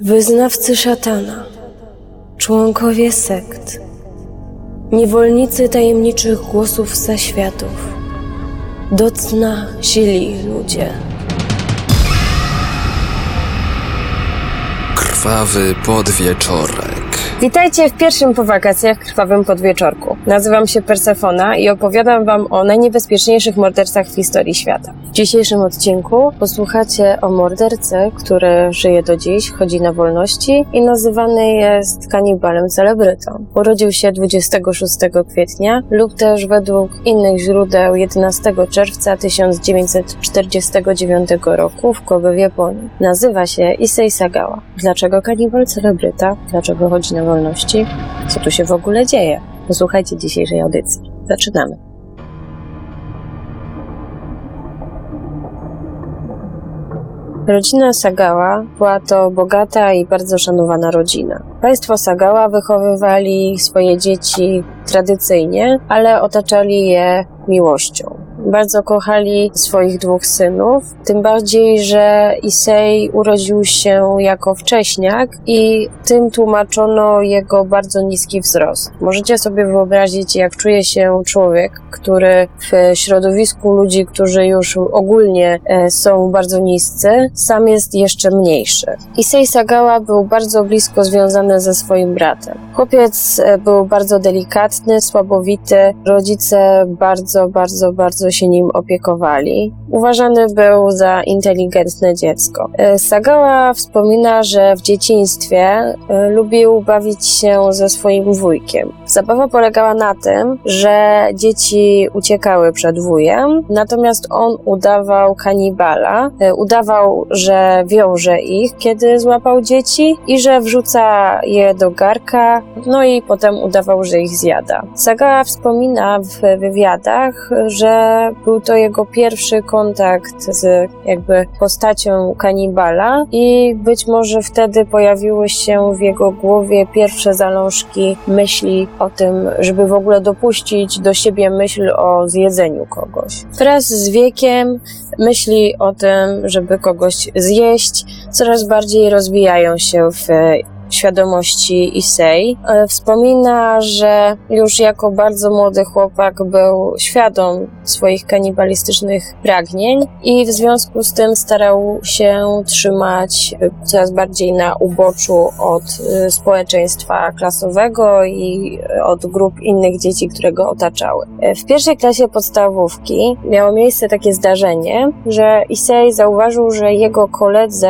Wyznawcy szatana, członkowie sekt, niewolnicy tajemniczych głosów zaświatów, do cna sili ludzie. Krwawy podwieczorek. Witajcie w pierwszym po wakacjach krwawym podwieczorku. Nazywam się Persefona i opowiadam Wam o najniebezpieczniejszych mordercach w historii świata. W dzisiejszym odcinku posłuchacie o mordercy, który żyje do dziś, chodzi na wolności i nazywany jest kanibalem celebrytą. Urodził się 26 kwietnia lub też według innych źródeł 11 czerwca 1949 roku w Kobe w Japonii. Nazywa się Issei Sagawa. Dlaczego kanibal celebryta? Dlaczego chodzi na wolności? Co tu się w ogóle dzieje? Posłuchajcie dzisiejszej audycji. Zaczynamy. Rodzina Sagała była to bogata i bardzo szanowana rodzina. Państwo Sagała wychowywali swoje dzieci tradycyjnie, ale otaczali je miłością. Bardzo kochali swoich dwóch synów, tym bardziej, że Issei urodził się jako wcześniak i tym tłumaczono jego bardzo niski wzrost. Możecie sobie wyobrazić, jak czuje się człowiek, który w środowisku ludzi, którzy już ogólnie e, są bardzo niscy, sam jest jeszcze mniejszy. Issei Sagawa był bardzo blisko związany ze swoim bratem. Chłopiec e, był bardzo delikatny, słabowity, rodzice bardzo, bardzo, bardzo się nim opiekowali. Uważany był za inteligentne dziecko. E, Sagawa wspomina, że w dzieciństwie e, lubił bawić się ze swoim wujkiem. Zabawa polegała na tym, że dzieci uciekały przed wujem, natomiast on udawał kanibala, e, udawał, że wiąże ich, kiedy złapał dzieci i że wrzuca je do garka, no i potem udawał, że ich zjada. Sagawa wspomina w wywiadach, że był to jego pierwszy kontakt z jakby postacią kanibala i być może wtedy pojawiły się w jego głowie pierwsze zalążki myśli o tym, żeby w ogóle dopuścić do siebie myśl o zjedzeniu kogoś. Wraz z wiekiem myśli o tym, żeby kogoś zjeść, coraz bardziej rozwijają się w świadomości Issei. E, wspomina, że już jako bardzo młody chłopak był świadom swoich kanibalistycznych pragnień i w związku z tym starał się trzymać coraz bardziej na uboczu od e, społeczeństwa klasowego i od grup innych dzieci, które go otaczały. E, w pierwszej klasie podstawówki miało miejsce takie zdarzenie, że Issei zauważył, że jego koledzy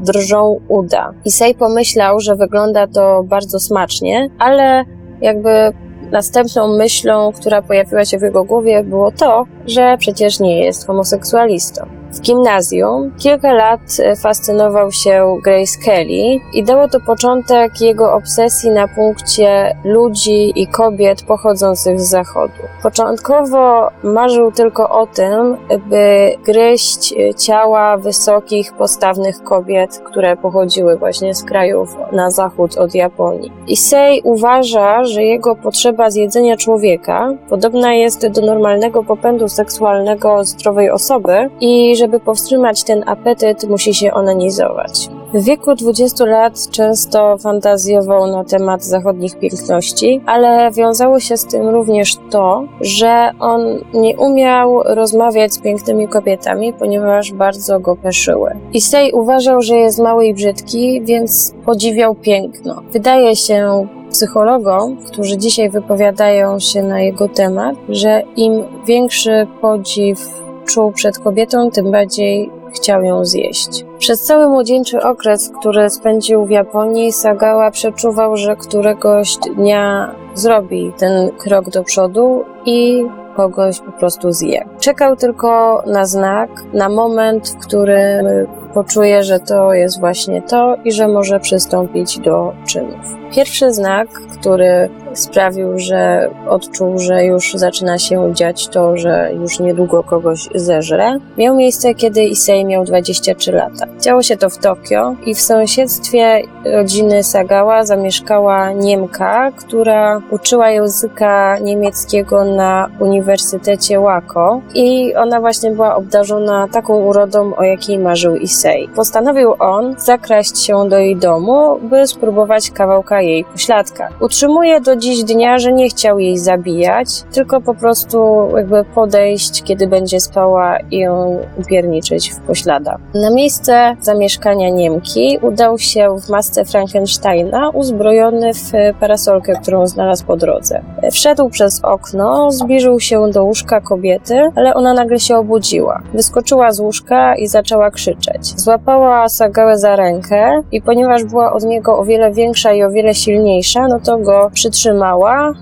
drżą uda. Isej pomyślał, że wygląda to bardzo smacznie, ale jakby następną myślą, która pojawiła się w jego głowie, było to, że przecież nie jest homoseksualistą. W gimnazjum kilka lat e, fascynował się Grace Kelly i dało to początek jego obsesji na punkcie ludzi i kobiet pochodzących z zachodu. Początkowo marzył tylko o tym, by gryźć e, ciała wysokich, postawnych kobiet, które pochodziły właśnie z krajów na zachód od Japonii. Issei uważa, że jego potrzeba zjedzenia człowieka podobna jest do normalnego popędu seksualnego zdrowej osoby i żeby powstrzymać ten apetyt, musi się onanizować. W wieku 20 lat często fantazjował na temat zachodnich piękności, ale wiązało się z tym również to, że on nie umiał rozmawiać z pięknymi kobietami, ponieważ bardzo go peszyły. Issei uważał, że jest mały i brzydki, więc podziwiał piękno. Wydaje się psychologom, którzy dzisiaj wypowiadają się na jego temat, że im większy podziw czuł przed kobietą, tym bardziej chciał ją zjeść. Przez cały młodzieńczy okres, który spędził w Japonii, Sagawa przeczuwał, że któregoś dnia zrobi ten krok do przodu i kogoś po prostu zje. Czekał tylko na znak, na moment, w którym poczuje, że to jest właśnie to i że może przystąpić do czynów. Pierwszy znak, który sprawił, że odczuł, że już zaczyna się dziać to, że już niedługo kogoś zeżre, miał miejsce, kiedy Issei miał 23 lata. Działo się to w Tokio i w sąsiedztwie rodziny Sagała zamieszkała Niemka, która uczyła języka niemieckiego na Uniwersytecie Wako i ona właśnie była obdarzona taką urodą, o jakiej marzył Issei. Postanowił on zakraść się do jej domu, by spróbować kawałka jej pośladka. Utrzymuje do dziś dnia, że nie chciał jej zabijać, tylko po prostu jakby podejść, kiedy będzie spała i ją upierniczyć w poślada. Na miejsce zamieszkania Niemki udał się w masce Frankensteina, uzbrojony w parasolkę, którą znalazł po drodze. Wszedł przez okno, zbliżył się do łóżka kobiety, ale ona nagle się obudziła. Wyskoczyła z łóżka i zaczęła krzyczeć. Złapała Sagałę za rękę i ponieważ była od niego o wiele większa i o wiele silniejsza, no to go przytrzymała.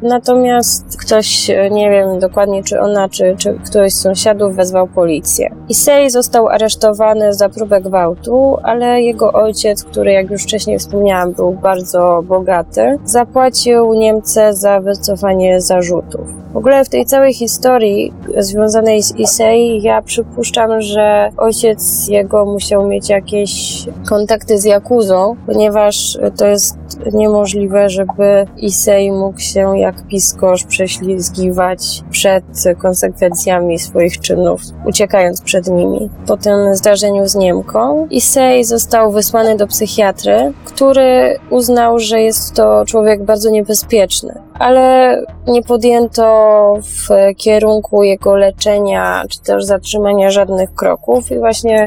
Natomiast ktoś, nie wiem dokładnie czy ona, czy, czy któryś z sąsiadów wezwał policję. Issei został aresztowany za próbę gwałtu, ale jego ojciec, który jak już wcześniej wspomniałam, był bardzo bogaty, zapłacił Niemce za wycofanie zarzutów. W ogóle w tej całej historii związanej z Issei, ja przypuszczam, że ojciec jego musiał mieć jakieś kontakty z Jakuzą, ponieważ to jest niemożliwe, żeby Issei mógł się jak piskosz prześlizgiwać przed konsekwencjami swoich czynów, uciekając przed nimi. Po tym zdarzeniu z Niemką, Issei został wysłany do psychiatry, który uznał, że jest to człowiek bardzo niebezpieczny, ale nie podjęto w kierunku jego leczenia czy też zatrzymania żadnych kroków i właśnie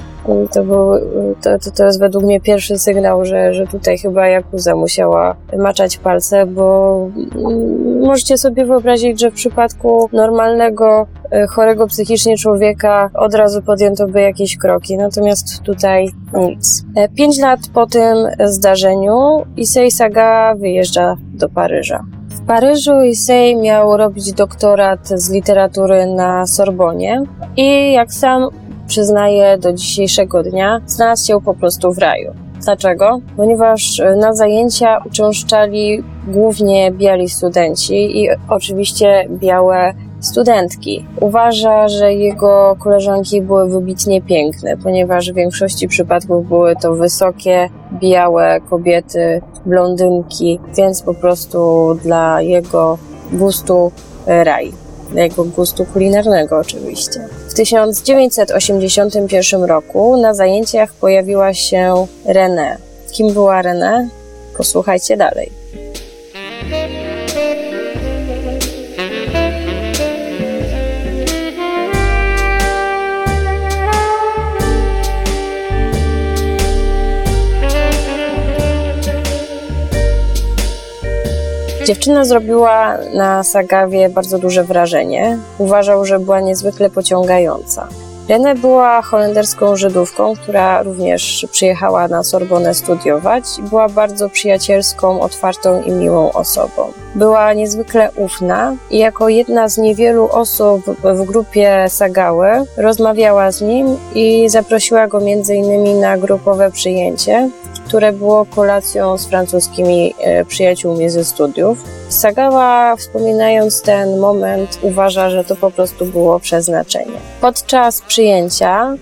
to, był, to, to, to jest według mnie pierwszy sygnał, że, że tutaj chyba Jakuza musiała maczać palce, bo możecie sobie wyobrazić, że w przypadku normalnego, chorego psychicznie człowieka od razu podjęto by jakieś kroki, natomiast tutaj nic. Pięć lat po tym zdarzeniu Issei Saga wyjeżdża do Paryża. Paryżu Issei miał robić doktorat z literatury na Sorbonie i jak sam przyznaje do dzisiejszego dnia, znalazł się po prostu w raju. Dlaczego? Ponieważ na zajęcia uczęszczali głównie biali studenci i oczywiście białe studentki. Uważa, że jego koleżanki były wybitnie piękne, ponieważ w większości przypadków były to wysokie, białe kobiety, blondynki, więc po prostu dla jego gustu raj. Dla jego gustu kulinarnego oczywiście. W 1981 roku na zajęciach pojawiła się René. Kim była René? Posłuchajcie dalej. Dziewczyna zrobiła na Sagawie bardzo duże wrażenie. Uważał, że była niezwykle pociągająca. René była holenderską Żydówką, która również przyjechała na Sorbonę studiować i była bardzo przyjacielską, otwartą i miłą osobą. Była niezwykle ufna i jako jedna z niewielu osób w grupie Sagały rozmawiała z nim i zaprosiła go m.in. na grupowe przyjęcie, które było kolacją z francuskimi przyjaciółmi ze studiów. Sagała, wspominając ten moment, uważa, że to po prostu było przeznaczenie. Podczas przyjęcia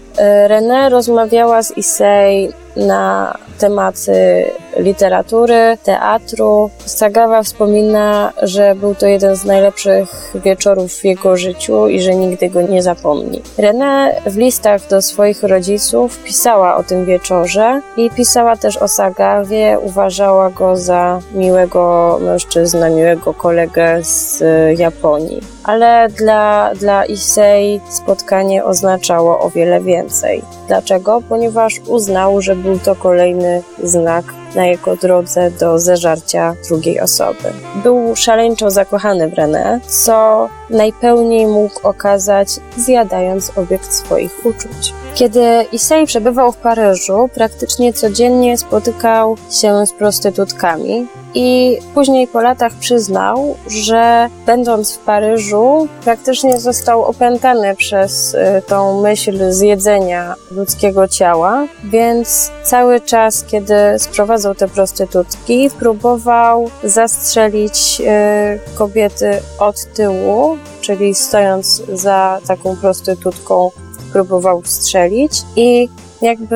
René rozmawiała z Issei na tematy literatury, teatru. Sagawa wspomina, że był to jeden z najlepszych wieczorów w jego życiu i że nigdy go nie zapomni. René w listach do swoich rodziców pisała o tym wieczorze i pisała też o Sagawie. Uważała go za miłego mężczyznę, miłego kolegę z Japonii. Ale dla, dla Issei spotkanie oznaczało o wiele więcej. Dlaczego? Ponieważ uznał, że był to kolejny znak na jego drodze do zeżarcia drugiej osoby. Był szaleńczo zakochany w René, co najpełniej mógł okazać zjadając obiekt swoich uczuć. Kiedy Issei przebywał w Paryżu, praktycznie codziennie spotykał się z prostytutkami i później po latach przyznał, że będąc w Paryżu praktycznie został opętany przez y, tą myśl zjedzenia ludzkiego ciała, więc cały czas, kiedy sprowadzał te prostytutki, próbował zastrzelić y, kobiety od tyłu, czyli stojąc za taką prostytutką próbował strzelić i jakby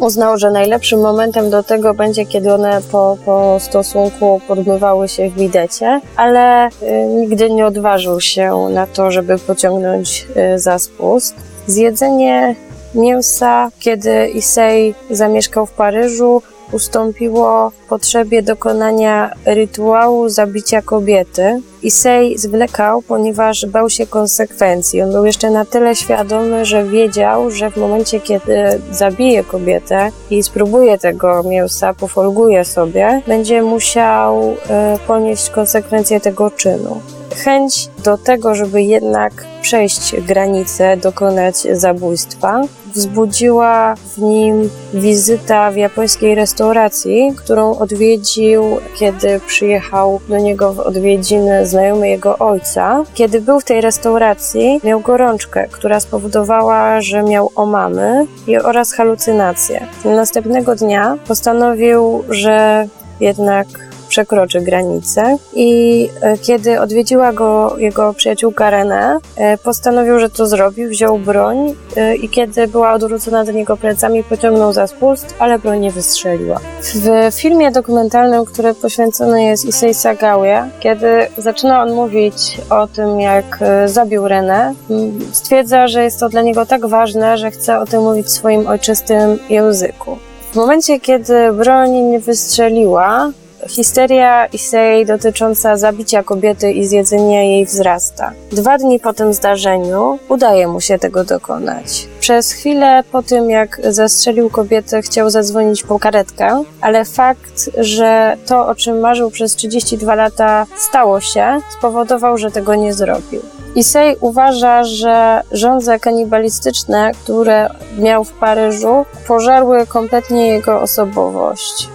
uznał, że najlepszym momentem do tego będzie, kiedy one po, po stosunku podmywały się w bidecie, ale y, nigdy nie odważył się na to, żeby pociągnąć y, za spust. Zjedzenie mięsa, kiedy Issei zamieszkał w Paryżu, ustąpiło potrzebie dokonania rytuału zabicia kobiety. Issei zwlekał, ponieważ bał się konsekwencji. On był jeszcze na tyle świadomy, że wiedział, że w momencie, kiedy zabije kobietę i spróbuje tego mięsa, pofolguje sobie, będzie musiał e, ponieść konsekwencje tego czynu. Chęć do tego, żeby jednak przejść granicę, dokonać zabójstwa, wzbudziła w nim wizyta w japońskiej restauracji, którą odwiedził, kiedy przyjechał do niego w odwiedziny znajomy jego ojca. Kiedy był w tej restauracji, miał gorączkę, która spowodowała, że miał omamy oraz halucynacje. Następnego dnia postanowił, że jednak przekroczy granicę i e, kiedy odwiedziła go jego przyjaciółka René, e, postanowił, że to zrobił, wziął broń e, i kiedy była odwrócona do niego plecami, pociągnął za spust, ale broń nie wystrzeliła. W filmie dokumentalnym, który poświęcony jest Issei Sagawie, kiedy zaczyna on mówić o tym, jak zabił René, stwierdza, że jest to dla niego tak ważne, że chce o tym mówić w swoim ojczystym języku. W momencie, kiedy broń nie wystrzeliła, Histeria Issei dotycząca zabicia kobiety i zjedzenia jej wzrasta. Dwa dni po tym zdarzeniu udaje mu się tego dokonać. Przez chwilę po tym, jak zastrzelił kobietę, chciał zadzwonić po karetkę, ale fakt, że to, o czym marzył przez 32 lata, stało się, spowodował, że tego nie zrobił. Issei uważa, że żądze kanibalistyczne, które miał w Paryżu, pożarły kompletnie jego osobowość.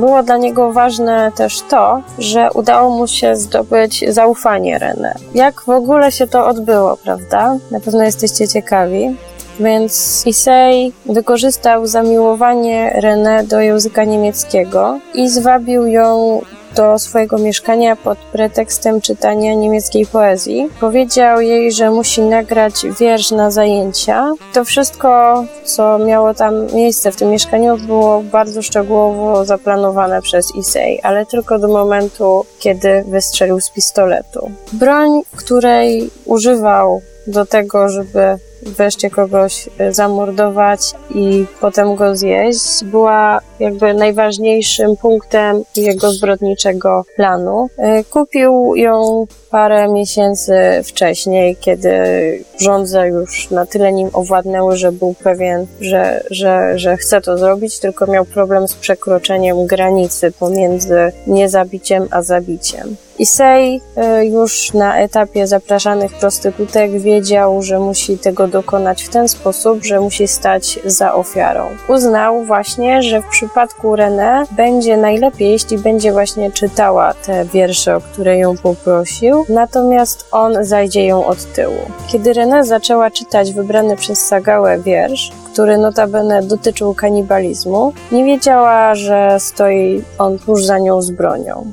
Było dla niego ważne też to, że udało mu się zdobyć zaufanie René. Jak w ogóle się to odbyło, prawda? Na pewno jesteście ciekawi. Więc Issei wykorzystał zamiłowanie René do języka niemieckiego i zwabił ją do swojego mieszkania pod pretekstem czytania niemieckiej poezji. Powiedział jej, że musi nagrać wiersz na zajęcia. To wszystko, co miało tam miejsce w tym mieszkaniu, było bardzo szczegółowo zaplanowane przez Issei, ale tylko do momentu, kiedy wystrzelił z pistoletu. Broń, której używał do tego, żeby wreszcie kogoś e, zamordować i potem go zjeść, była jakby najważniejszym punktem jego zbrodniczego planu. E, kupił ją parę miesięcy wcześniej, kiedy rządze już na tyle nim owładnęły, że był pewien, że, że, że chce to zrobić, tylko miał problem z przekroczeniem granicy pomiędzy niezabiciem a zabiciem. Issei e, już na etapie zapraszanych prostytutek wiedział, że musi tego dokonać w ten sposób, że musi stać za ofiarą. Uznał właśnie, że w przypadku René będzie najlepiej, jeśli będzie właśnie czytała te wiersze, o które ją poprosił, natomiast on zajdzie ją od tyłu. Kiedy René zaczęła czytać wybrany przez Sagałę wiersz, który notabene dotyczył kanibalizmu, nie wiedziała, że stoi on tuż za nią z bronią.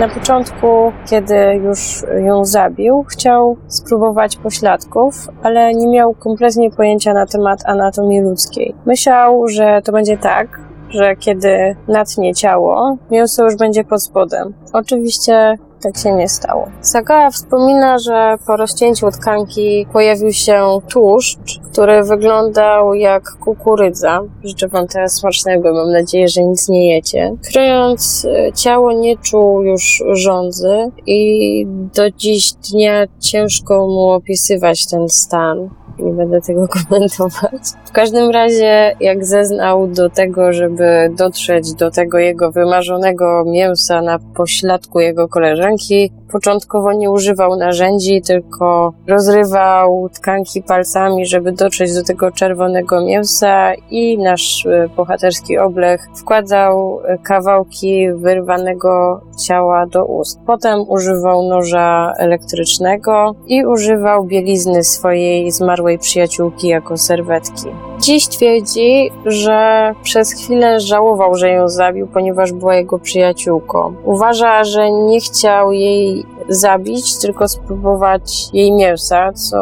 Na początku, kiedy już ją zabił, chciał spróbować pośladków, ale nie miał kompletnie pojęcia na temat anatomii ludzkiej. Myślał, że to będzie tak, że kiedy natnie ciało, mięso już będzie pod spodem. Oczywiście tak się nie stało. Sagawa wspomina, że po rozcięciu tkanki pojawił się tłuszcz, który wyglądał jak kukurydza. Życzę Wam teraz smacznego, mam nadzieję, że nic nie jecie. Kryjąc e, ciało nie czuł już żądzy i do dziś dnia ciężko mu opisywać ten stan. nie będę tego komentować. Każdym razie, jak zeznał do tego, żeby dotrzeć do tego jego wymarzonego mięsa na pośladku jego koleżanki, początkowo nie używał narzędzi, tylko rozrywał tkanki palcami, żeby dotrzeć do tego czerwonego mięsa i nasz e, bohaterski oblech wkładał e, kawałki wyrwanego ciała do ust. Potem używał noża elektrycznego i używał bielizny swojej zmarłej przyjaciółki jako serwetki. Dziś twierdzi, że przez chwilę żałował, że ją zabił, ponieważ była jego przyjaciółką. Uważa, że nie chciał jej zabić, tylko spróbować jej mięsa, co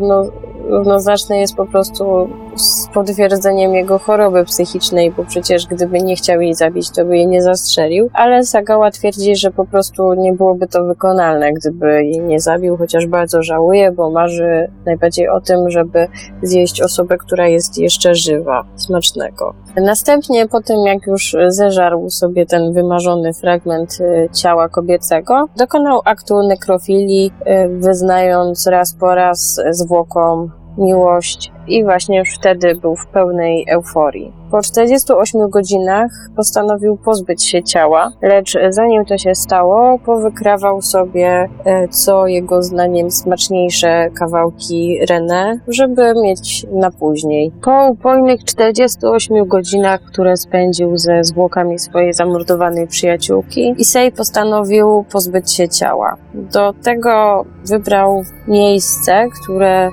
no, równoznaczne jest po prostu z potwierdzeniem jego choroby psychicznej, bo przecież gdyby nie chciał jej zabić, to by jej nie zastrzelił. Ale Sagała twierdzi, że po prostu nie byłoby to wykonalne, gdyby jej nie zabił, chociaż bardzo żałuje, bo marzy najbardziej o tym, żeby zjeść osobę, która jest jeszcze żywa, smacznego. Następnie, po tym jak już zeżarł sobie ten wymarzony fragment y, ciała kobiecego, dokonał aktu nekrofilii, y, wyznając raz po raz zwłokom miłość i właśnie już wtedy był w pełnej euforii. Po 48 godzinach postanowił pozbyć się ciała, lecz zanim to się stało, powykrawał sobie e, co jego zdaniem smaczniejsze kawałki René, żeby mieć na później. Po upojnych 48 godzinach, które spędził ze zwłokami swojej zamordowanej przyjaciółki, Issei postanowił pozbyć się ciała. Do tego wybrał miejsce, które e,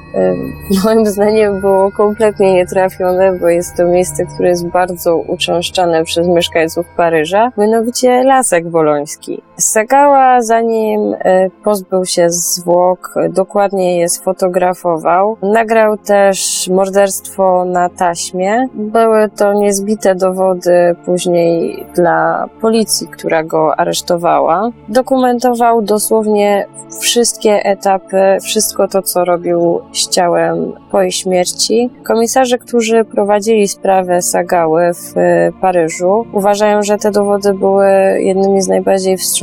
moim zdaniem było kompletnie nietrafione, bo jest to miejsce, które jest bardzo uczęszczane przez mieszkańców Paryża, mianowicie Lasek Boloński. Sagała, zanim e, pozbył się zwłok, dokładnie je sfotografował. Nagrał też morderstwo na taśmie. Były to niezbite dowody później dla policji, która go aresztowała. Dokumentował dosłownie wszystkie etapy, wszystko to, co robił z ciałem po jej śmierci. Komisarze, którzy prowadzili sprawę Sagały w e, Paryżu, uważają, że te dowody były jednymi z najbardziej wstrząsających,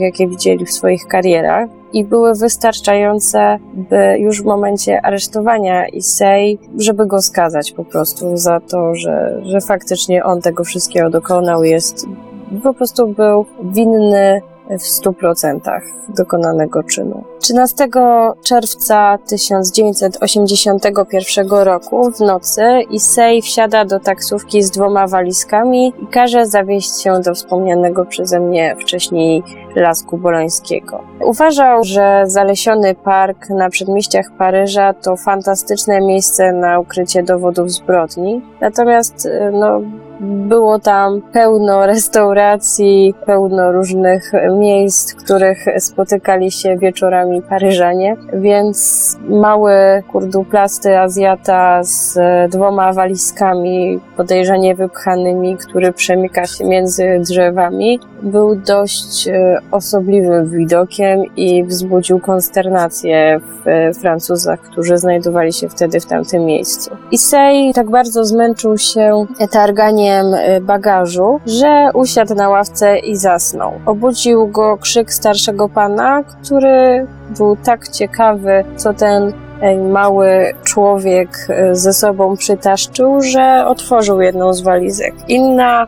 jakie widzieli w swoich karierach i były wystarczające, by już w momencie aresztowania Issei, żeby go skazać po prostu za to, że, że faktycznie on tego wszystkiego dokonał, jest po prostu był winny w 100% dokonanego czynu. 13 czerwca 1981 roku w nocy Issei wsiada do taksówki z dwoma walizkami i każe zawieźć się do wspomnianego przeze mnie wcześniej Lasku Bolońskiego. Uważał, że zalesiony park na przedmieściach Paryża to fantastyczne miejsce na ukrycie dowodów zbrodni, natomiast no, było tam pełno restauracji, pełno różnych miejsc, w których spotykali się wieczorami Paryżanie, więc mały kurduplasty Azjata z dwoma walizkami podejrzanie wypchanymi, który przemyka się między drzewami, był dość e, osobliwym widokiem i wzbudził konsternację w e, Francuzach, którzy znajdowali się wtedy w tamtym miejscu. Issei tak bardzo zmęczył się targaniem e, bagażu, że usiadł na ławce i zasnął. Obudził go krzyk starszego pana, który był tak ciekawy, co ten mały człowiek ze sobą przytaszczył, że otworzył jedną z walizek. Inna,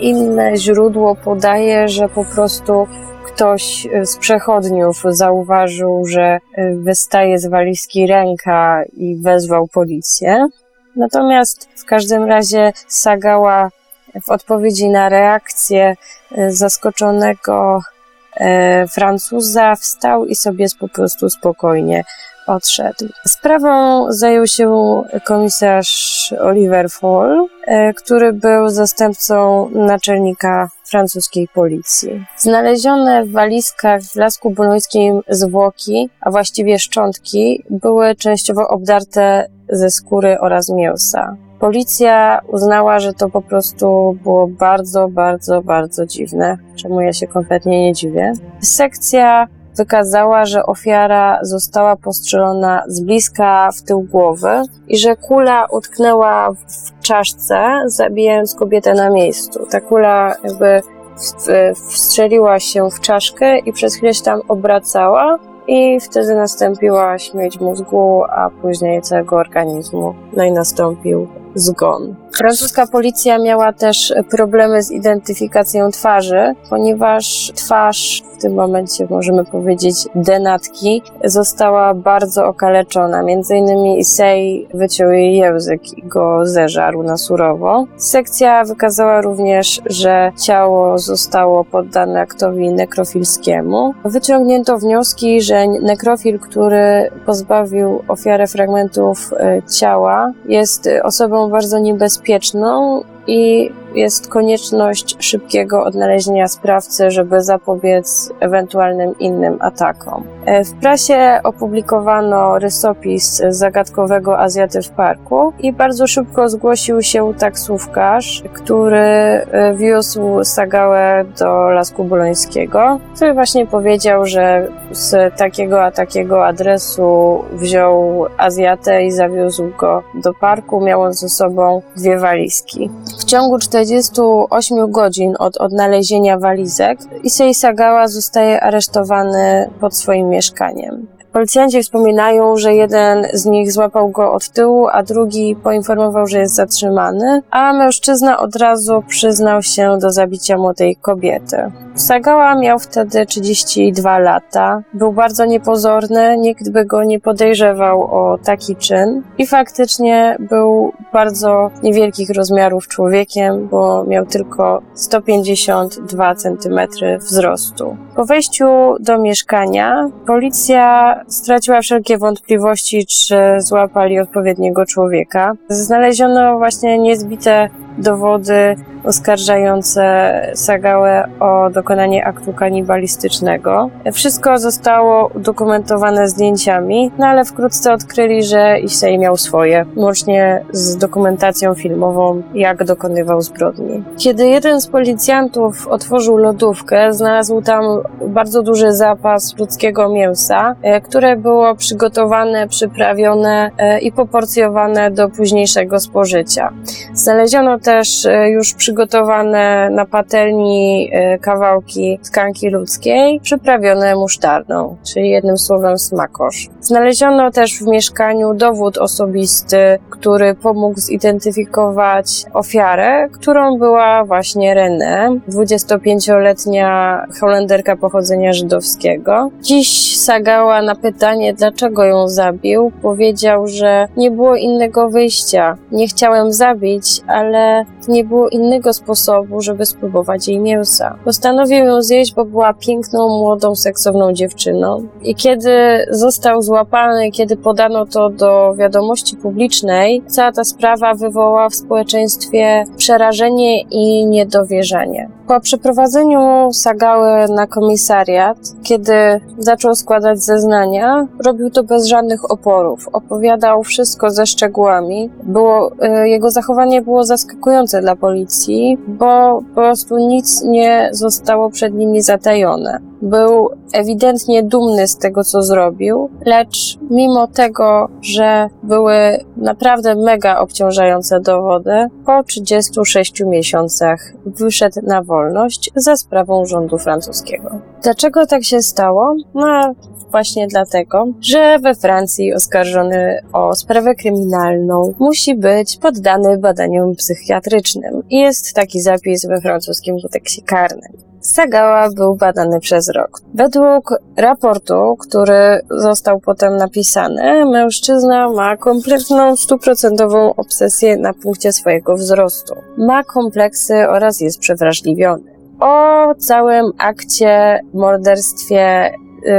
inne źródło podaje, że po prostu ktoś z przechodniów zauważył, że wystaje z walizki ręka i wezwał policję. Natomiast w każdym razie Sagała w odpowiedzi na reakcję zaskoczonego Francuza wstał i sobie po prostu spokojnie odszedł. Sprawą zajął się komisarz Oliver Fall, który był zastępcą naczelnika francuskiej policji. Znalezione w walizkach w Lasku Bolońskim zwłoki, a właściwie szczątki, były częściowo obdarte ze skóry oraz mięsa. Policja uznała, że to po prostu było bardzo, bardzo, bardzo dziwne, czemu ja się kompletnie nie dziwię. Sekcja wykazała, że ofiara została postrzelona z bliska w tył głowy i że kula utknęła w czaszce, zabijając kobietę na miejscu. Ta kula jakby wstrzeliła się w czaszkę i przez chwilę się tam obracała, i wtedy nastąpiła śmierć mózgu, a później całego organizmu. No i nastąpił zgon. Francuska policja miała też problemy z identyfikacją twarzy, ponieważ twarz w tym momencie możemy powiedzieć denatki została bardzo okaleczona. Między innymi Sej wyciął jej język i go zeżarł na surowo. Sekcja wykazała również, że ciało zostało poddane aktowi nekrofilskiemu. Wyciągnięto wnioski, że nekrofil, który pozbawił ofiarę fragmentów e, ciała, jest osobą bardzo niebezpieczną i jest konieczność szybkiego odnalezienia sprawcy, żeby zapobiec ewentualnym innym atakom. E, w prasie opublikowano rysopis zagadkowego Azjaty w parku i bardzo szybko zgłosił się taksówkarz, który e, wiózł Sagałę do Lasku Bolońskiego, który właśnie powiedział, że z takiego a takiego adresu wziął Azjatę i zawiózł go do parku, miał on ze sobą dwie walizki. W ciągu 48 godzin od odnalezienia walizek Issei Sagawa zostaje aresztowany pod swoim mieszkaniem. Policjanci wspominają, że jeden z nich złapał go od tyłu, a drugi poinformował, że jest zatrzymany, a mężczyzna od razu przyznał się do zabicia młodej kobiety. Sagała miał wtedy 32 lata, był bardzo niepozorny, nikt by go nie podejrzewał o taki czyn i faktycznie był bardzo niewielkich rozmiarów człowiekiem, bo miał tylko 152 cm wzrostu. Po wejściu do mieszkania policja straciła wszelkie wątpliwości, czy złapali odpowiedniego człowieka. Znaleziono właśnie niezbite dowody oskarżające Sagałę o dokonanie aktu kanibalistycznego. Wszystko zostało udokumentowane zdjęciami, no ale wkrótce odkryli, że Issei miał swoje, łącznie z dokumentacją filmową, jak dokonywał zbrodni. Kiedy jeden z policjantów otworzył lodówkę, znalazł tam bardzo duży zapas ludzkiego mięsa, e, które było przygotowane, przyprawione e, i poporcjowane do późniejszego spożycia. Znaleziono też e, już przygotowane na patelni e, kawałki tkanki ludzkiej, przyprawione musztardą, czyli jednym słowem smakosz. Znaleziono też w mieszkaniu dowód osobisty, który pomógł zidentyfikować ofiarę, którą była właśnie René, 25-letnia Holenderka pochodzenia żydowskiego. Dziś Sagała na pytanie, dlaczego ją zabił, powiedział, że nie było innego wyjścia. Nie chciałem zabić, ale nie było innego sposobu, żeby spróbować jej mięsa. Postanowił ją zjeść, bo była piękną, młodą, seksowną dziewczyną. I kiedy został złapany, kiedy podano to do wiadomości publicznej, cała ta sprawa wywołała w społeczeństwie przerażenie i niedowierzanie. Po przeprowadzeniu Sagały na komisariat, kiedy zaczął składać zeznania, robił to bez żadnych oporów. Opowiadał wszystko ze szczegółami. Było, y, jego zachowanie było zaskakujące dla policji, bo po prostu nic nie zostało przed nimi zatajone. Był ewidentnie dumny z tego, co zrobił, lecz mimo tego, że były naprawdę mega obciążające dowody, po 36 miesiącach wyszedł na wolność za sprawą rządu francuskiego. Dlaczego tak się stało? No, właśnie dlatego, że we Francji oskarżony o sprawę kryminalną musi być poddany badaniom psychiatrycznym. Jest taki zapis we francuskim kodeksie karnym. Sagała był badany przez rok. Według raportu, który został potem napisany, mężczyzna ma kompletną, stuprocentową obsesję na punkcie swojego wzrostu. Ma kompleksy oraz jest przewrażliwiony. O całym akcie, morderstwie, yy,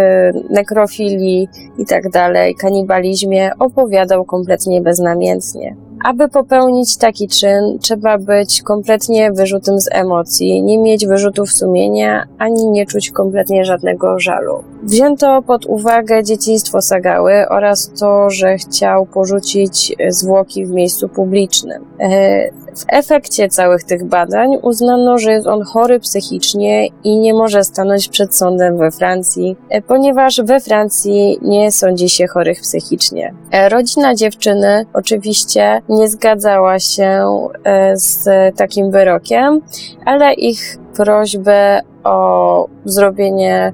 nekrofilii i tak dalej, kanibalizmie opowiadał kompletnie beznamiętnie. Aby popełnić taki czyn, trzeba być kompletnie wyrzutym z emocji, nie mieć wyrzutów sumienia, ani nie czuć kompletnie żadnego żalu. Wzięto pod uwagę dzieciństwo Sagały oraz to, że chciał porzucić zwłoki w miejscu publicznym. E, w efekcie całych tych badań uznano, że jest on chory psychicznie i nie może stanąć przed sądem we Francji, e, ponieważ we Francji nie sądzi się chorych psychicznie. E, rodzina dziewczyny oczywiście nie zgadzała się z takim wyrokiem, ale ich prośbę o zrobienie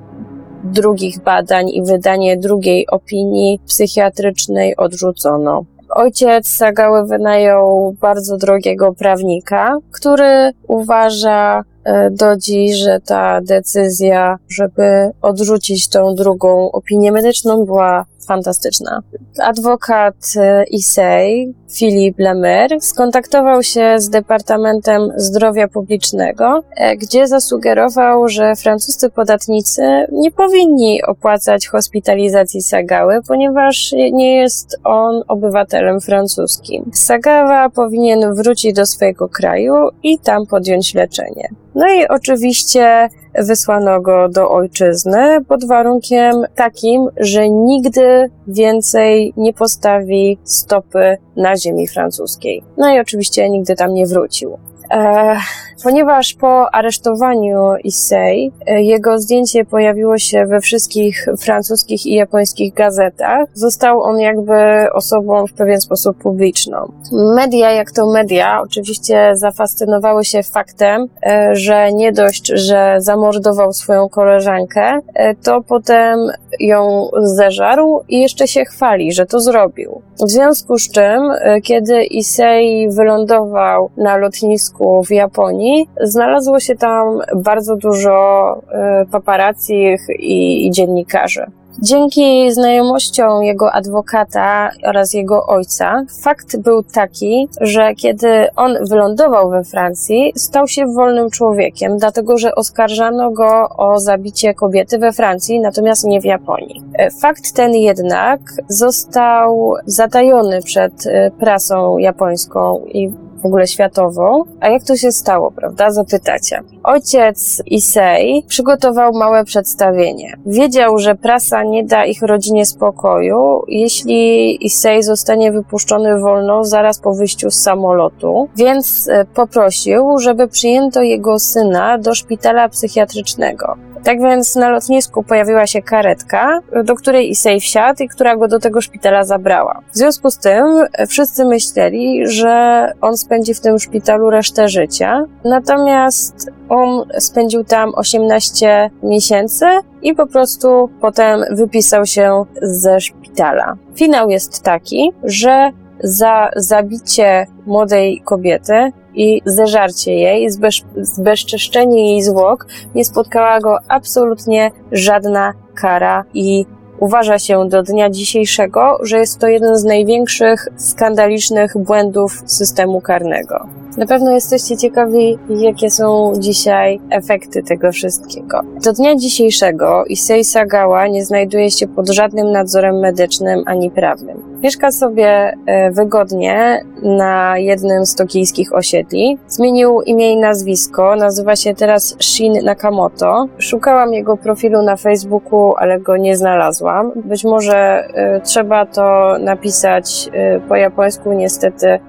drugich badań i wydanie drugiej opinii psychiatrycznej odrzucono. Ojciec Sagały wynajął bardzo drogiego prawnika, który uważa e, do dziś, że ta decyzja, żeby odrzucić tą drugą opinię medyczną, była fantastyczna. Adwokat e, ISEI, Philip Lemer, skontaktował się z Departamentem Zdrowia Publicznego, e, gdzie zasugerował, że francuscy podatnicy nie powinni opłacać hospitalizacji Sagały, ponieważ nie jest on obywatelem francuskim. Sagawa powinien wrócić do swojego kraju i tam podjąć leczenie. No i oczywiście wysłano go do ojczyzny pod warunkiem takim, że nigdy więcej nie postawi stopy na ziemi francuskiej. No i oczywiście nigdy tam nie wrócił. E, ponieważ po aresztowaniu Issei e, jego zdjęcie pojawiło się we wszystkich francuskich i japońskich gazetach, został on jakby osobą w pewien sposób publiczną. Media, jak to media, oczywiście zafascynowały się faktem, e, że nie dość, że zamordował swoją koleżankę, to potem ją zeżarł i jeszcze się chwali, że to zrobił. W związku z czym, kiedy Issei wylądował na lotnisku w Japonii, znalazło się tam bardzo dużo e, paparazzi i, i dziennikarzy. Dzięki znajomościom jego adwokata oraz jego ojca, fakt był taki, że kiedy on wylądował we Francji, stał się wolnym człowiekiem, dlatego że oskarżano go o zabicie kobiety we Francji, natomiast nie w Japonii. E, fakt ten jednak został zatajony przed e, prasą japońską i w ogóle światową. A jak to się stało, prawda? Zapytacie. Ojciec Issei przygotował małe przedstawienie. Wiedział, że prasa nie da ich rodzinie spokoju, jeśli Issei zostanie wypuszczony wolno zaraz po wyjściu z samolotu, więc e, poprosił, żeby przyjęto jego syna do szpitala psychiatrycznego. Tak więc na lotnisku pojawiła się karetka, do której Issei wsiadł i która go do tego szpitala zabrała. W związku z tym wszyscy myśleli, że on spędzi w tym szpitalu resztę życia, natomiast on spędził tam 18 miesięcy i po prostu potem wypisał się ze szpitala. Finał jest taki, że za zabicie młodej kobiety i zeżarcie jej, zbez, zbezczeszczenie jej zwłok, nie spotkała go absolutnie żadna kara i uważa się do dnia dzisiejszego, że jest to jeden z największych skandalicznych błędów systemu karnego. Na pewno jesteście ciekawi, jakie są dzisiaj efekty tego wszystkiego. Do dnia dzisiejszego Issei Sagawa nie znajduje się pod żadnym nadzorem medycznym ani prawnym. Mieszka sobie e, wygodnie na jednym z tokijskich osiedli. Zmienił imię i nazwisko, nazywa się teraz Shin Nakamoto. Szukałam jego profilu na Facebooku, ale go nie znalazłam. Być może y, trzeba to napisać y, po japońsku, niestety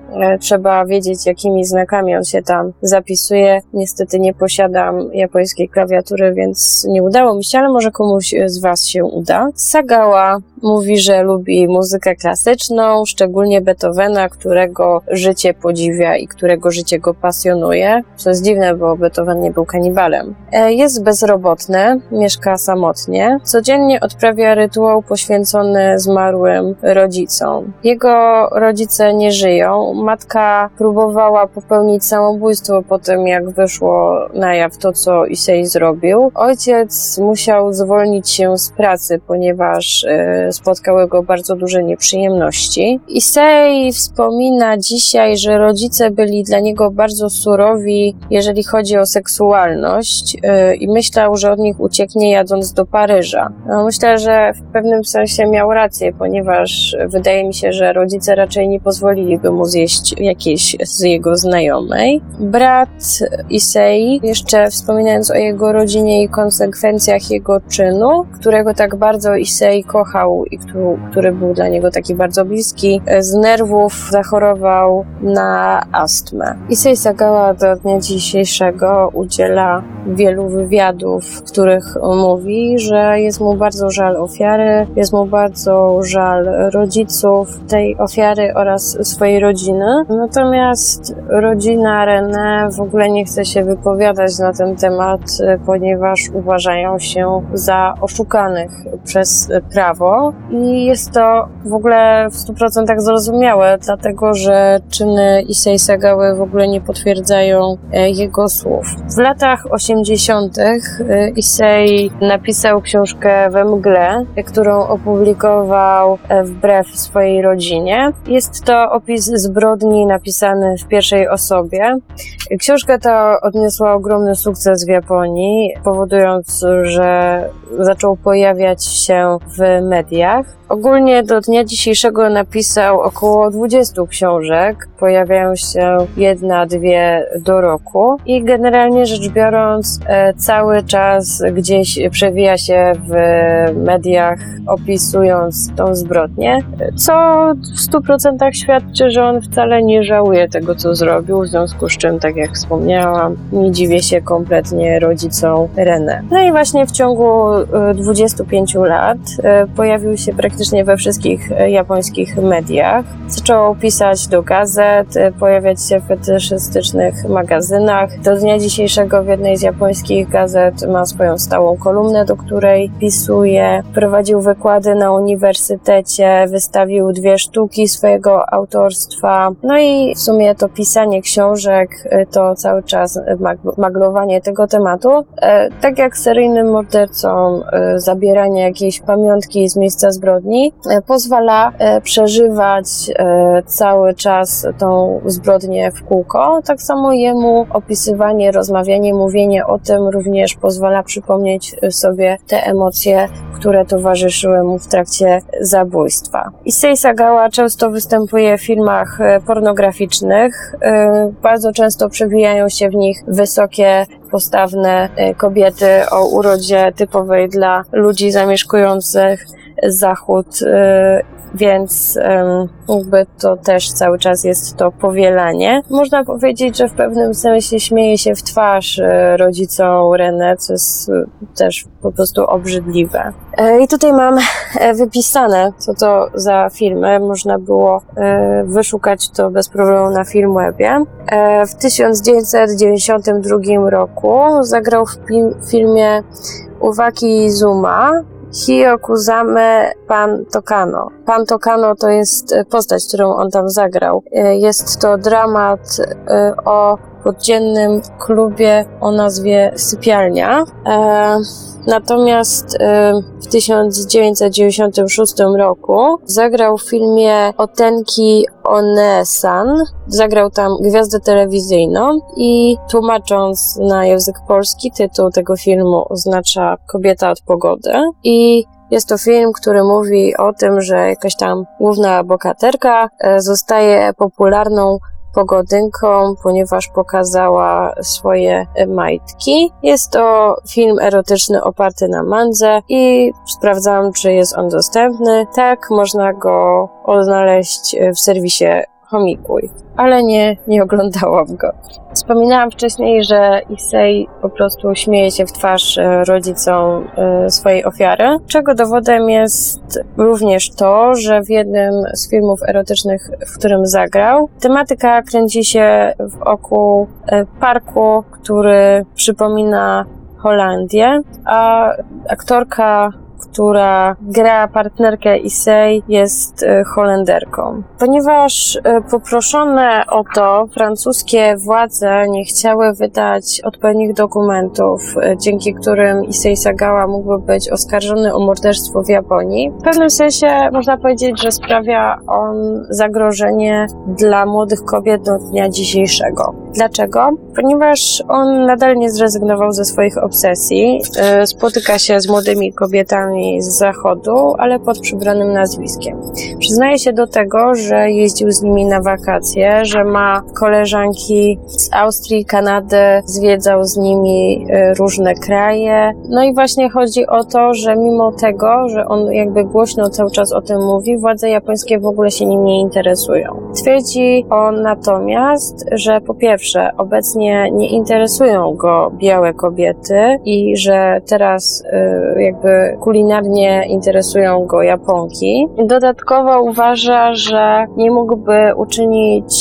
trzeba wiedzieć, jakimi znakami on się tam zapisuje. Niestety nie posiadam japońskiej klawiatury, więc nie udało mi się, ale może komuś z Was się uda. Sagawa mówi, że lubi muzykę klasyczną, szczególnie Beethovena, którego życie podziwia i którego życie go pasjonuje. Co jest dziwne, bo Beethoven nie był kanibalem. E, jest bezrobotny, mieszka samotnie. Codziennie odprawia rytuał poświęcony zmarłym rodzicom. Jego rodzice nie żyją. Matka próbowała popełnić samobójstwo po tym, jak wyszło na jaw to, co Issei zrobił. Ojciec musiał zwolnić się z pracy, ponieważ e, spotkały go bardzo duże nieprzyjemności. Issei wspomina dzisiaj, że rodzice byli dla niego bardzo surowi, jeżeli chodzi o seksualność e, i myślał, że od nich ucieknie jadąc do Paryża. No, myślę, że w pewnym sensie miał rację, ponieważ wydaje mi się, że rodzice raczej nie pozwoliliby mu zjeść jakiejś z jego znajomej. Brat Issei, jeszcze wspominając o jego rodzinie i konsekwencjach jego czynu, którego tak bardzo Issei kochał i który, który był dla niego taki bardzo bliski, z nerwów zachorował na astmę. Issei Sagawa do dnia dzisiejszego udziela wielu wywiadów, w których mówi, że jest mu bardzo żal ofiary, jest mu bardzo żal rodziców tej ofiary oraz swojej rodziny. Natomiast rodzina René w ogóle nie chce się wypowiadać na ten temat, ponieważ uważają się za oszukanych przez prawo i jest to w ogóle w 100% zrozumiałe, dlatego że czyny Issei Sagały w ogóle nie potwierdzają e, jego słów. W latach 80. E, Issei napisał książkę We mgle, którą opublikował e, wbrew swojej rodzinie. Jest to opis zbrodni napisany w pierwszej osobie. Książka ta odniosła ogromny sukces w Japonii, powodując, że zaczął pojawiać się w mediach. Ogólnie do dnia dzisiejszego napisał około 20 książek. Pojawiają się jedna, dwie do roku. I generalnie rzecz biorąc, e, cały czas gdzieś przewija się w mediach, opisując tą zbrodnię, co w 100% świadczy, że on wcale nie żałuje tego, co zrobił. W związku z czym, tak jak wspomniałam, nie dziwię się kompletnie rodzicom René. No i właśnie w ciągu 25 e, lat e, pojawił się praktycznie we wszystkich e, japońskich mediach. Zaczął pisać do gazet, pojawiać się w fetyszystycznych magazynach. Do dnia dzisiejszego w jednej z japońskich gazet ma swoją stałą kolumnę, do której pisuje. Prowadził wykłady na uniwersytecie, wystawił dwie sztuki swojego autorstwa. No i w sumie to pisanie książek e, to cały czas maglowanie tego tematu. Tak jak seryjnym mordercom zabieranie jakiejś pamiątki z miejsca zbrodni, e, pozwala e, przeżywać e, cały czas tą zbrodnię w kółko. Tak samo jemu opisywanie, rozmawianie, mówienie o tym również pozwala przypomnieć sobie te emocje, które towarzyszyły mu w trakcie zabójstwa. Issei Sagawa często występuje w filmach pornograficznych. Bardzo często przewijają się w nich wysokie, postawne kobiety o urodzie typowej dla ludzi zamieszkujących Zachód, więc jakby to też cały czas jest to powielanie. Można powiedzieć, że w pewnym sensie śmieje się w twarz y, rodzicom René, co jest y, też po prostu obrzydliwe. E, I tutaj mam e, wypisane, co to za filmy. Można było e, wyszukać to bez problemu na Filmwebie. W 1992 roku zagrał w filmie Uwaki Zuma, Hiyokuzame Pan Tokano. Pan Tokano to jest postać, którą on tam zagrał. E, jest to dramat e, o podziennym klubie o nazwie Sypialnia. Natomiast w 1996 roku zagrał w filmie Otenki Onesan. Zagrał tam gwiazdę telewizyjną i tłumacząc na język polski tytuł tego filmu oznacza Kobieta od pogody. I jest to film, który mówi o tym, że jakaś tam główna bohaterka e, zostaje popularną pogodynką, ponieważ pokazała swoje majtki. Jest to film erotyczny oparty na mandze i sprawdzam, czy jest on dostępny. Tak, można go odnaleźć w serwisie Homikuj, ale nie, nie oglądałam go. Wspominałam wcześniej, że Issei po prostu śmieje się w twarz e, rodzicom e, swojej ofiary, czego dowodem jest również to, że w jednym z filmów erotycznych, w którym zagrał, tematyka kręci się wokół e, parku, który przypomina Holandię, a aktorka która gra partnerkę Issei, jest e, Holenderką. Ponieważ e, poproszone o to francuskie władze nie chciały wydać odpowiednich dokumentów, e, dzięki którym Issei Sagawa mógłby być oskarżony o morderstwo w Japonii, w pewnym sensie można powiedzieć, że sprawia on zagrożenie dla młodych kobiet do dnia dzisiejszego. Dlaczego? Ponieważ on nadal nie zrezygnował ze swoich obsesji, spotyka się z młodymi kobietami z zachodu, ale pod przybranym nazwiskiem. Przyznaje się do tego, że jeździł z nimi na wakacje, że ma koleżanki z Austrii, Kanady, zwiedzał z nimi y, różne kraje. No i właśnie chodzi o to, że mimo tego, że on jakby głośno cały czas o tym mówi, władze japońskie w ogóle się nim nie interesują. Twierdzi on natomiast, że po pierwsze pierwsze, obecnie nie interesują go białe kobiety i że teraz y, jakby kulinarnie interesują go Japonki. Dodatkowo uważa, że nie mógłby uczynić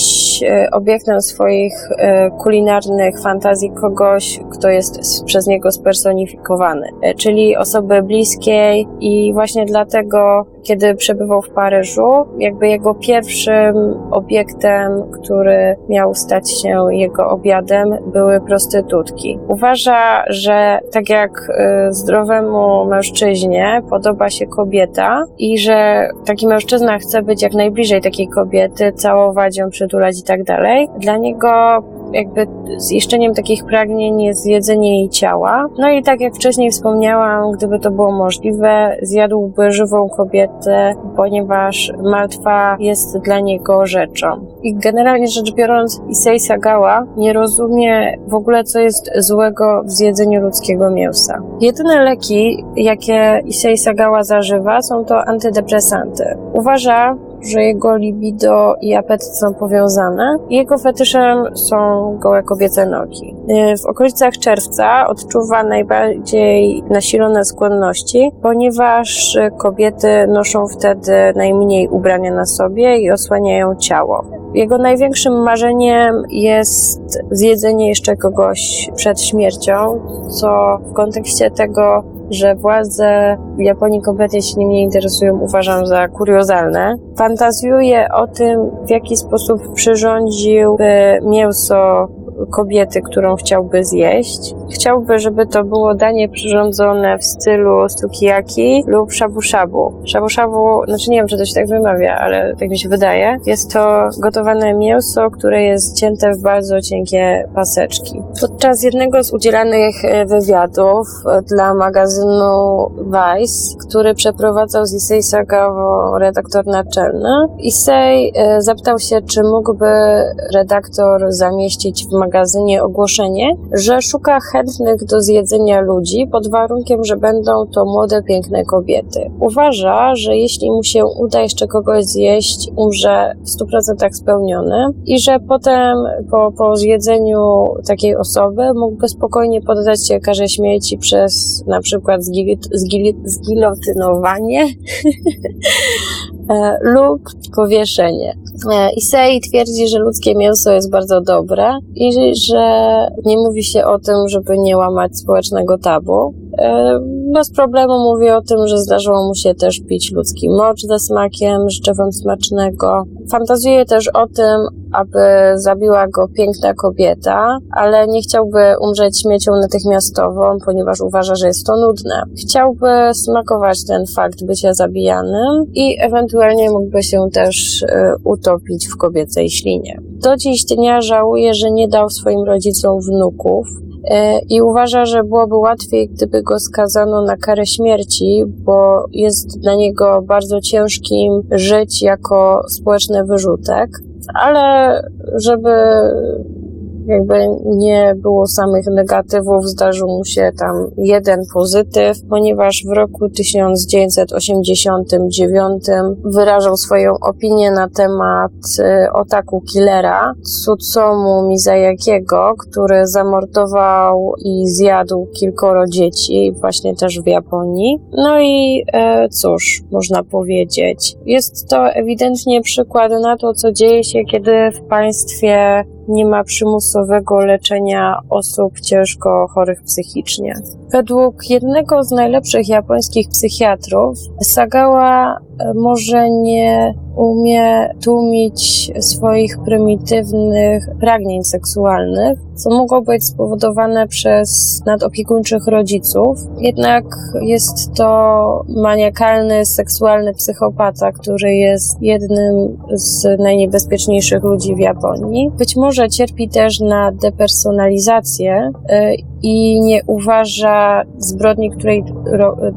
y, obiektem swoich y, kulinarnych fantazji kogoś, kto jest przez niego spersonifikowany, czyli osoby bliskiej i właśnie dlatego, kiedy przebywał w Paryżu, jakby jego pierwszym obiektem, który miał stać się jego obiadem, były prostytutki. Uważa, że tak jak y, zdrowemu mężczyźnie podoba się kobieta i że taki mężczyzna chce być jak najbliżej takiej kobiety, całować ją, przytulać i tak dalej, dla niego jakby ziszczeniem takich pragnień jest jedzenie jej ciała. No i tak jak wcześniej wspomniałam, gdyby to było możliwe, zjadłby żywą kobietę, ponieważ martwa jest dla niego rzeczą. I generalnie rzecz biorąc, Issei Sagawa nie rozumie w ogóle, co jest złego w zjedzeniu ludzkiego mięsa. Jedyne leki, jakie Issei Sagawa zażywa, są to antydepresanty. Uważa, że jego libido i apetyt są powiązane. Jego fetyszem są gołe kobiece nogi. W okolicach czerwca odczuwa najbardziej nasilone skłonności, ponieważ kobiety noszą wtedy najmniej ubrania na sobie i osłaniają ciało. Jego największym marzeniem jest zjedzenie jeszcze kogoś przed śmiercią, co w kontekście tego, że władze Japonii kompletnie się nim nie interesują, uważam za kuriozalne. Fantazjuje o tym, w jaki sposób przyrządziłby mięso kobiety, którą chciałby zjeść. Chciałby, żeby to było danie przyrządzone w stylu sukiyaki lub shabu shabu. Shabu shabu, znaczy nie wiem, czy to się tak wymawia, ale tak mi się wydaje. Jest to gotowane mięso, które jest cięte w bardzo cienkie paseczki. Podczas jednego z udzielanych e, wywiadów e, dla magazynu Vice, który przeprowadzał Issei Sagawa redaktor naczelny, Issei e, zapytał się, czy mógłby redaktor zamieścić w magazynie magazynie ogłoszenie, że szuka chętnych do zjedzenia ludzi pod warunkiem, że będą to młode, piękne kobiety. Uważa, że jeśli mu się uda jeszcze kogoś zjeść, umrze w 100% spełniony i że potem po, po zjedzeniu takiej osoby mógłby spokojnie poddać się karze śmierci przez na przykład zgil, zgil, zgilotynowanie lub powieszenie. E, Issei twierdzi, że ludzkie mięso jest bardzo dobre i że nie mówi się o tym, żeby nie łamać społecznego tabu. E, bez problemu mówi o tym, że zdarzyło mu się też pić ludzki mocz ze smakiem, życzę smacznego. Fantazuje też o tym, aby zabiła go piękna kobieta, ale nie chciałby umrzeć śmiecią natychmiastową, ponieważ uważa, że jest to nudne. Chciałby smakować ten fakt bycia zabijanym i ewentualnie mógłby się też y, utopić w kobiecej ślinie. Do dziś dnia żałuje, że nie dał swoim rodzicom wnuków, i uważa, że byłoby łatwiej, gdyby go skazano na karę śmierci, bo jest dla niego bardzo ciężkim żyć jako społeczny wyrzutek. Ale żeby jakby nie było samych negatywów, zdarzył mu się tam jeden pozytyw, ponieważ w roku 1989 wyrażał swoją opinię na temat y, ataku killera Tsutsumu Mizayakiego, który zamordował i zjadł kilkoro dzieci, właśnie też w Japonii. No i e, cóż, można powiedzieć, jest to ewidentnie przykład na to, co dzieje się, kiedy w państwie nie ma przymusowego leczenia osób ciężko chorych psychicznie. Według jednego z najlepszych japońskich psychiatrów, Sagawa może nie umie tłumić swoich prymitywnych pragnień seksualnych, co mogło być spowodowane przez nadopiekuńczych rodziców. Jednak jest to maniakalny, seksualny psychopata, który jest jednym z najniebezpieczniejszych ludzi w Japonii. Być może cierpi też na depersonalizację e, i nie uważa zbrodni, której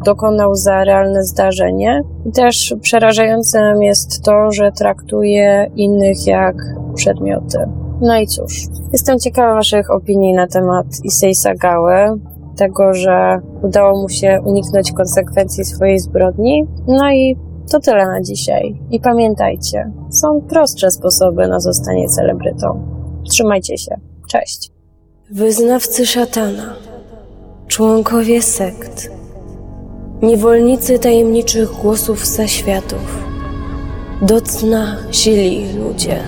dokonał za realne zdarzenie. Też przerażającym jest to, że traktuje innych jak przedmioty. No i cóż, jestem ciekawa Waszych opinii na temat Issei Sagały, tego, że udało mu się uniknąć konsekwencji swojej zbrodni. No i to tyle na dzisiaj. I pamiętajcie, są prostsze sposoby na zostanie celebrytą. Trzymajcie się. Cześć. Wyznawcy szatana, członkowie sekt, niewolnicy tajemniczych głosów zaświatów, do cna źli ludzie.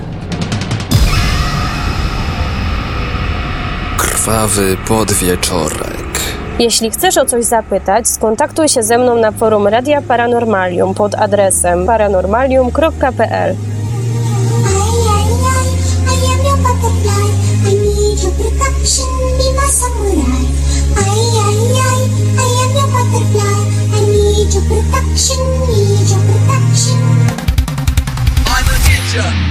Krwawy podwieczorek. Jeśli chcesz o coś zapytać, skontaktuj się ze mną na forum Radia Paranormalium pod adresem paranormalium.pl. I need your protection. I'm a ninja.